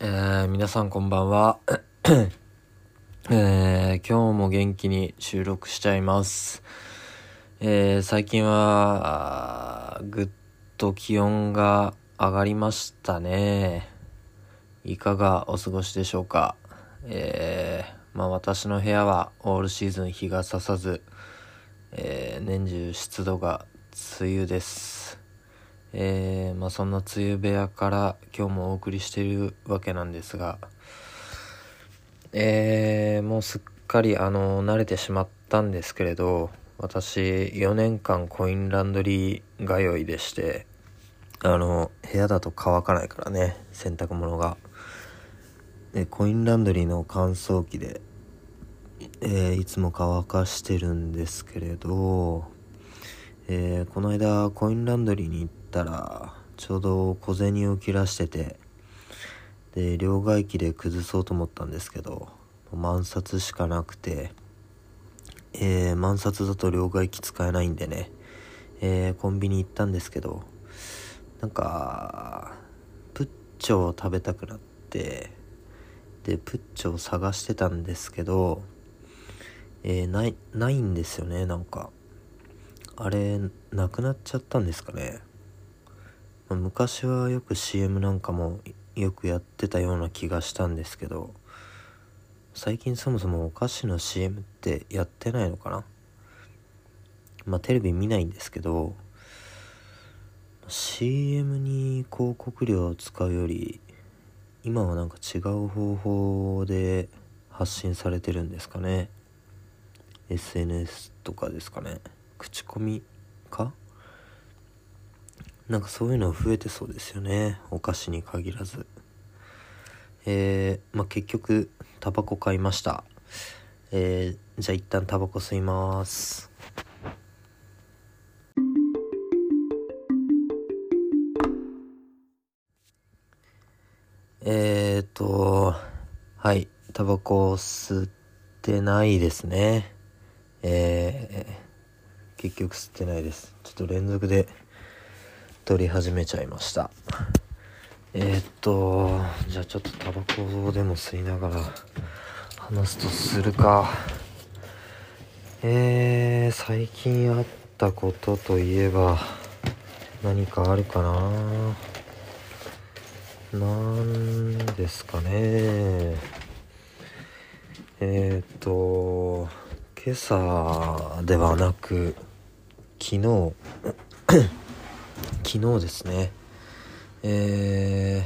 えー、皆さんこんばんは。えー、今日も元気に収録しちゃいます。えー、最近は、ぐっと気温が上がりましたね。いかがお過ごしでしょうか？えー、まあ私の部屋はオールシーズン日が差さず、えー、年中湿度が梅雨です。えー、まあそんな梅雨部屋から今日もお送りしているわけなんですが、えー、もうすっかりあの慣れてしまったんですけれど私4年間コインランドリー通いでしてあの部屋だと乾かないからね洗濯物が。でコインランドリーの乾燥機で、えー、いつも乾かしてるんですけれど、えー、この間コインランドリーに行ったらちょうど小銭を切らしててで両替機で崩そうと思ったんですけど万札しかなくて、えー、万札だと両替機使えないんでね、えー、コンビニ行ったんですけどなんかプッチョを食べたくなってでプッチョを探してたんですけど、えー、ないないんですよねなんか。あれなくなっちゃったんですかね、まあ、昔はよく CM なんかもよくやってたような気がしたんですけど最近そもそもお菓子の CM ってやってないのかな。まあテレビ見ないんですけど CM に広告料を使うより今はなんか違う方法で発信されてるんですかね。SNS とかですかね。口コミか？なんかそういうの増えてそうですよねお菓子に限らず。えー、まあ、結局タバコ買いました。えー、じゃあ一旦タバコ吸います。えーとはいタバコ吸ってないですね。えー、結局吸ってないです。ちょっと連続で撮り始めちゃいました。えー、っとじゃあちょっとタバコでも吸いながら話すとするか。えー、最近あったことといえば何かあるかな？なんですかね。えー、っと今朝ではなく昨日 昨日ですねえ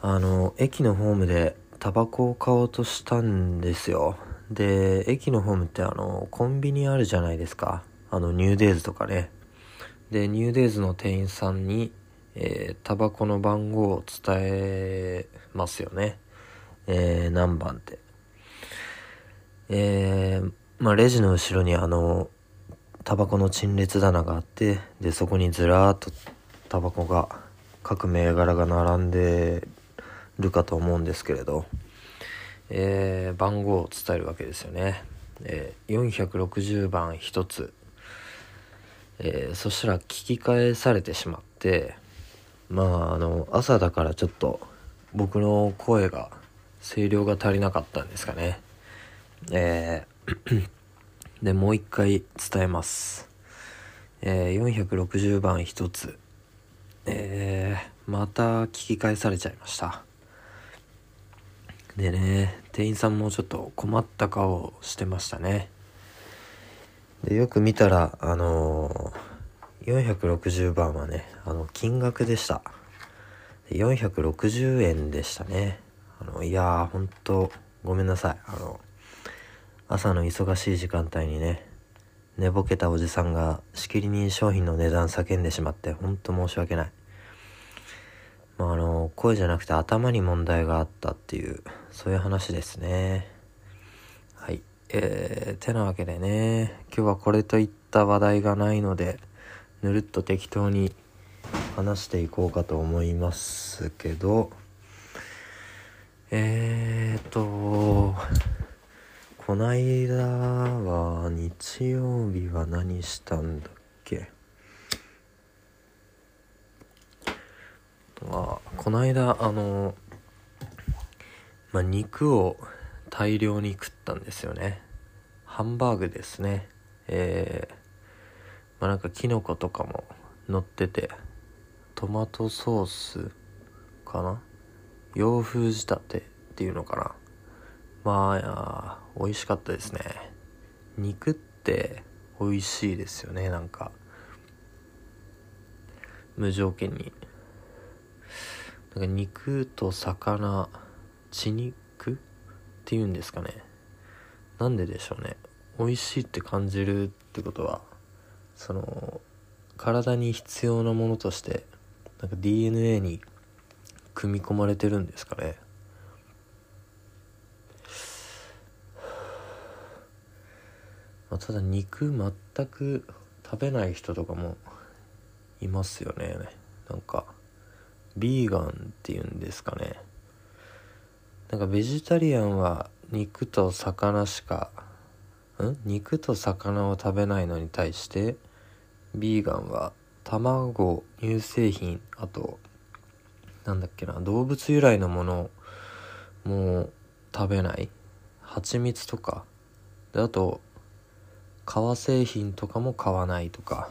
ー、あの駅のホームでタバコを買おうとしたんですよで駅のホームってあのコンビニあるじゃないですかあのニューデイズとかねでニューデイズの店員さんにえ、タバコの番号を伝えますよね。えー、何番って。えー、まあ、レジの後ろにあの、タバコの陳列棚があってでそこにずらーっとタバコが各銘柄が並んでるかと思うんですけれど、えー、番号を伝えるわけですよね、えー、460番1つ、えー、そしたら聞き返されてしまってまああの朝だからちょっと僕の声が声量が足りなかったんですかね。えーで、もう一回伝えます。えー、460番一つ。えー、また聞き返されちゃいました。でね、店員さんもちょっと困った顔してましたね。で、よく見たら、あのー、460番はね、あの、金額でした。460円でしたね。あの、いやー、ほんと、ごめんなさい。あの、朝の忙しい時間帯にね寝ぼけたおじさんがしきりに商品の値段叫んでしまってほんと申し訳ない。まああの声じゃなくて頭に問題があったっていうそういう話ですね。はい。えー、てなわけでね今日はこれといった話題がないのでぬるっと適当に話していこうかと思いますけどえーとこないだは日曜日は何したんだっけ？あこの間あのま肉を大量に食ったんですよね。ハンバーグですね。えー、まなんかキノコとかも乗っててトマトソースかな？洋風仕立てっていうのかな？まあ美味しかったですね。肉って美味しいですよねなんか。無条件に。なんか肉と魚血肉っていうんですかね。なんででしょうね。美味しいって感じるってことはその体に必要なものとしてなんか DNA に組み込まれてるんですかね。まあ、ただ肉全く食べない人とかもいますよね。なんかビーガンっていうんですかね。なんかベジタリアンは肉と魚しかん？肉と魚を食べないのに対してビーガンは卵乳製品あとなんだっけな動物由来のものも食べない。蜂蜜とか。であと革製品とかも買わないとか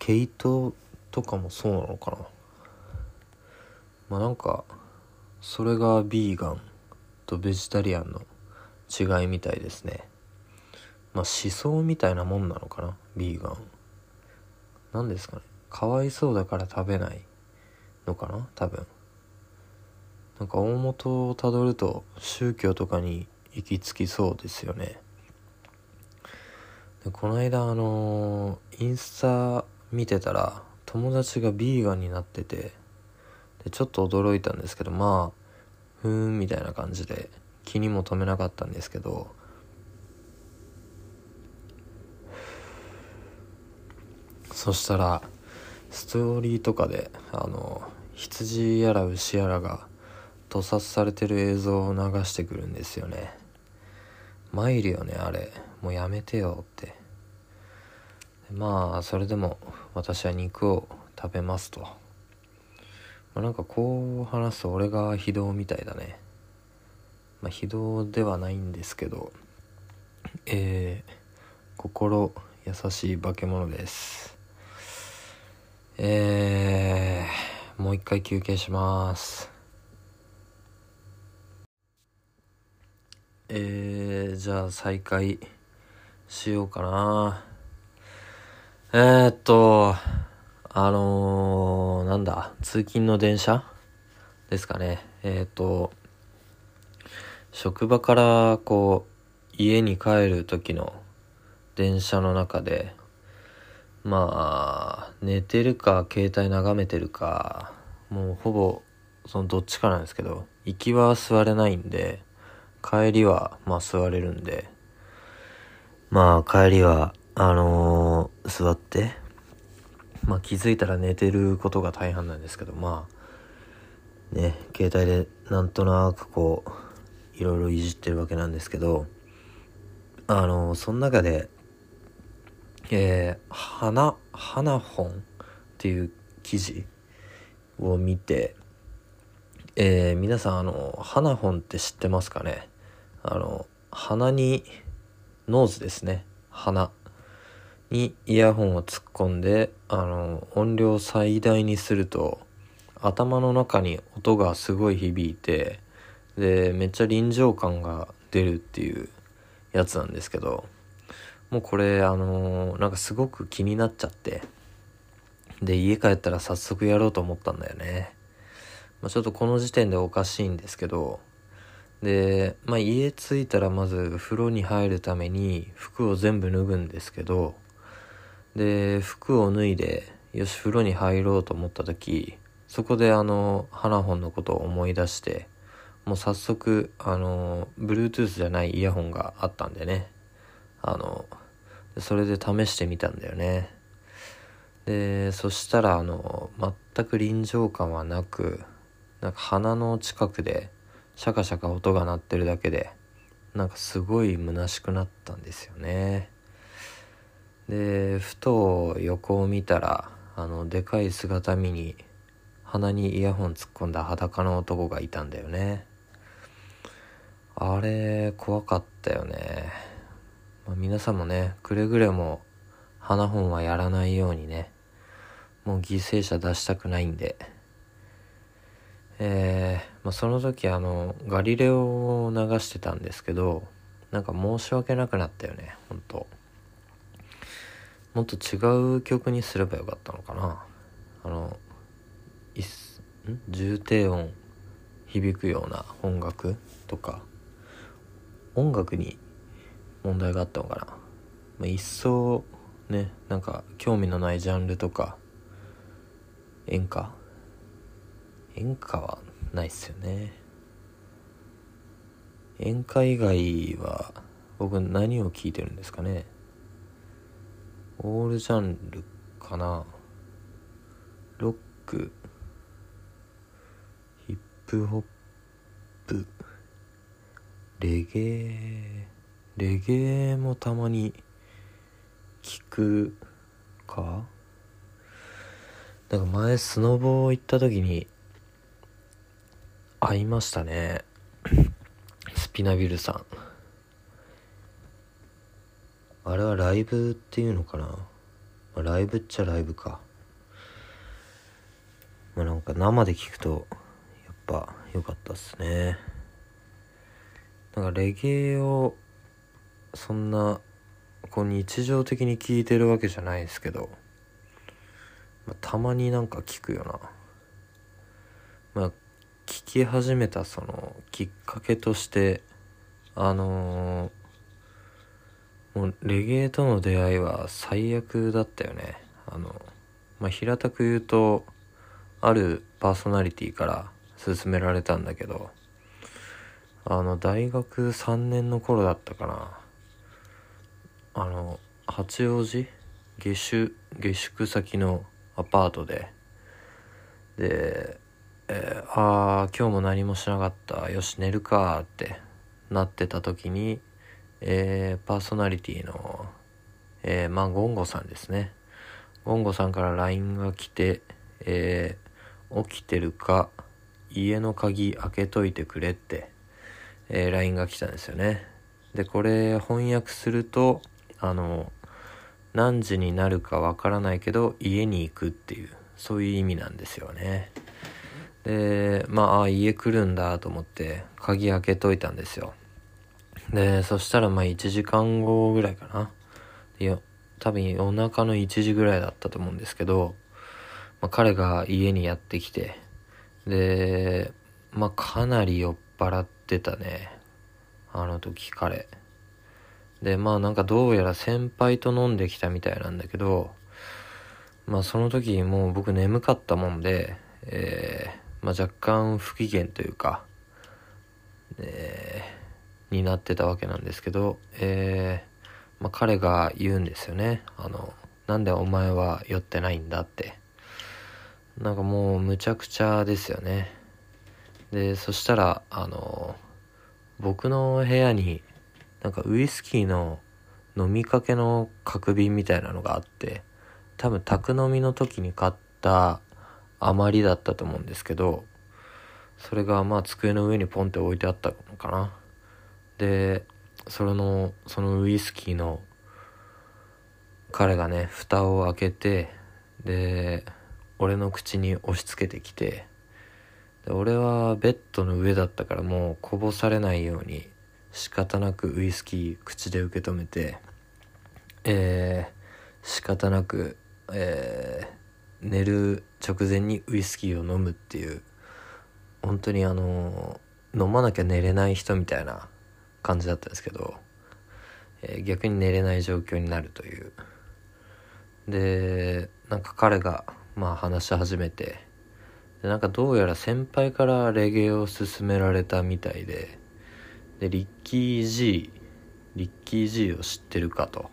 毛糸とかもそうなのかな。まあなんかそれがビーガンとベジタリアンの違いみたいですね。まあ思想みたいなもんなのかなビーガン。何ですかね。かわいそうだから食べないのかな多分。なんか大元をたどると宗教とかに行き着きそうですよね。でこの間あの、インスタ見てたら友達がビーガンになっててでちょっと驚いたんですけどまあふーんみたいな感じで気にも留めなかったんですけどそしたらストーリーとかであの羊やら牛やらが屠殺されてる映像を流してくるんですよね。参るよねあれ。もうやめてよって。まあそれでも私は肉を食べますと、まあ、なんかこう話すと俺が非道みたいだね。まあ非道ではないんですけど。えー、心優しい化け物です。えー、もう一回休憩します。えー、じゃあ再開しようかな。えー、っと、あのー、なんだ、通勤の電車ですかね。えー、っと、職場からこう、家に帰る時の電車の中で、まあ、寝てるか、携帯眺めてるか、もうほぼ、そのどっちかなんですけど、行きは座れないんで、帰りは、まあ座れるんで、まあ帰りは、あのー、座って、まあ気づいたら寝てることが大半なんですけど、まあ、ね、携帯でなんとなくこう、いろいろいじってるわけなんですけど、あのー、その中で、えー、鼻、鼻ホンっていう記事を見て、えー、皆さんあの鼻ホンって知ってますかね？あの鼻にノーズですね。鼻。にイヤホンを突っ込んであの音量最大にすると頭の中に音がすごい響いてでめっちゃ臨場感が出るっていうやつなんですけどもうこれあのなんかすごく気になっちゃってで家帰ったら早速やろうと思ったんだよね、まあ、ちょっとこの時点でおかしいんですけどで、まあ、家着いたらまず風呂に入るために服を全部脱ぐんですけどで服を脱いでよし風呂に入ろうと思った時そこであの花本のことを思い出してもう早速あの Bluetooth じゃないイヤホンがあったんでね。あのそれで試してみたんだよね。でそしたらあの全く臨場感はなくなんか鼻の近くでシャカシャカ音が鳴ってるだけでなんかすごい虚しくなったんですよね。でふと横を見たらあのでかい姿見に鼻にイヤホン突っ込んだ裸の男がいたんだよね。あれ怖かったよね、まあ、皆さんもねくれぐれも花本はやらないようにねもう犠牲者出したくないんで。えー、まあ、その時あのガリレオを流してたんですけどなんか申し訳なくなったよね本当。もっと違う曲にすればよかったのかな。あのいすん？重低音響くような音楽とか。音楽に問題があったのかな、まあ、一層ねなんか興味のないジャンルとか。演歌？演歌はないっすよね。演歌以外は僕何を聞いてるんですかね。オールジャンルかな。ロック。ヒップホップ。レゲエ。レゲエもたまに聞くか。なんか前スノボ行った時に会いましたね。スピナビルさん。あれはライブっていうのかな、まあ、ライブっちゃライブか。まあなんか生で聞くとやっぱ良かったっすね。なんかレゲエをそんなこう日常的に聞いてるわけじゃないですけど、まあ、たまになんか聞くよな。まあき始めたそのきっかけとしてあのーもうレゲエとの出会いは最悪だったよね。あのまあ平たく言うとあるパーソナリティから勧められたんだけどあの大学3年の頃だったかな。あの八王子？下宿下宿先のアパートで。で、えー、ああ今日も何もしなかったよし寝るかってなってた時にえー、パーソナリティの、えー、まあ、ゴンゴさんですね。ゴンゴさんから LINE が来て、えー、起きてるか、家の鍵開けといてくれって、えー、LINE が来たんですよね。で、これ翻訳すると、あの、何時になるかわからないけど、家に行くっていう、そういう意味なんですよね。で、まあ、家来るんだと思って、鍵開けといたんですよ。で、そしたらまあ1時間後ぐらいかな。いや、多分お腹の1時ぐらいだったと思うんですけど、まあ、彼が家にやってきて、で、まあかなり酔っ払ってたね。あの時彼。で、まあなんかどうやら先輩と飲んできたみたいなんだけど、まあその時もう僕眠かったもんで、えー、まあ若干不機嫌というか、えーになってたわけなんですけど、えー、まあ、彼が言うんですよね。あの、なんでお前は酔ってないんだって。なんかもうむちゃくちゃですよね。で、そしたら、あの、僕の部屋になんかウイスキーの飲みかけの角瓶みたいなのがあって、多分宅飲みの時に買った余りだったと思うんですけど、それがまあ机の上にポンって置いてあったのかな。でそれのそのウイスキーの彼がね蓋を開けてで俺の口に押し付けてきてで俺はベッドの上だったからもうこぼされないように仕方なくウイスキー口で受け止めてえー、仕方なく、えー、寝る直前にウイスキーを飲むっていう本当にあの飲まなきゃ寝れない人みたいな感じだったんですけど、えー、逆に寝れない状況になるという。でなんか彼がまあ話し始めてでなんかどうやら先輩からレゲエを勧められたみたいででリッキー G リッキー G を知ってるかと。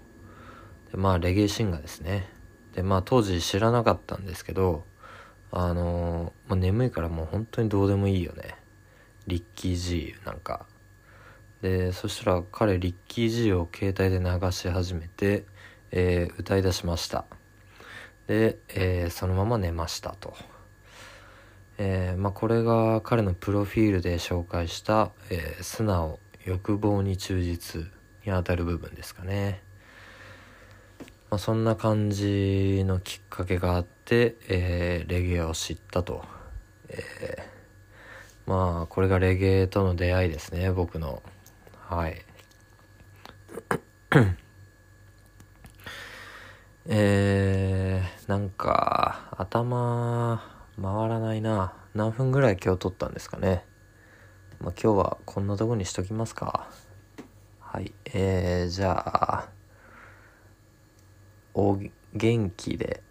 でまあレゲエシンガーですね。でまあ当時知らなかったんですけどあのー、まあ、眠いからもう本当にどうでもいいよね。リッキー G なんか。でそしたら彼リッキー G を携帯で流し始めて、えー、歌い出しました。で、えー、そのまま寝ましたと。えーまあ、これが彼のプロフィールで紹介した、えー素直欲望に忠実にあたる部分ですかね、まあ、そんな感じのきっかけがあって、えーレゲエを知ったと、えーまあこれがレゲエとの出会いですね僕の。はい。えー、なんか頭回らないな。何分ぐらい今日撮ったんですかね。まあ今日はこんなとこにしときますか。はい。えー、じゃあお元気で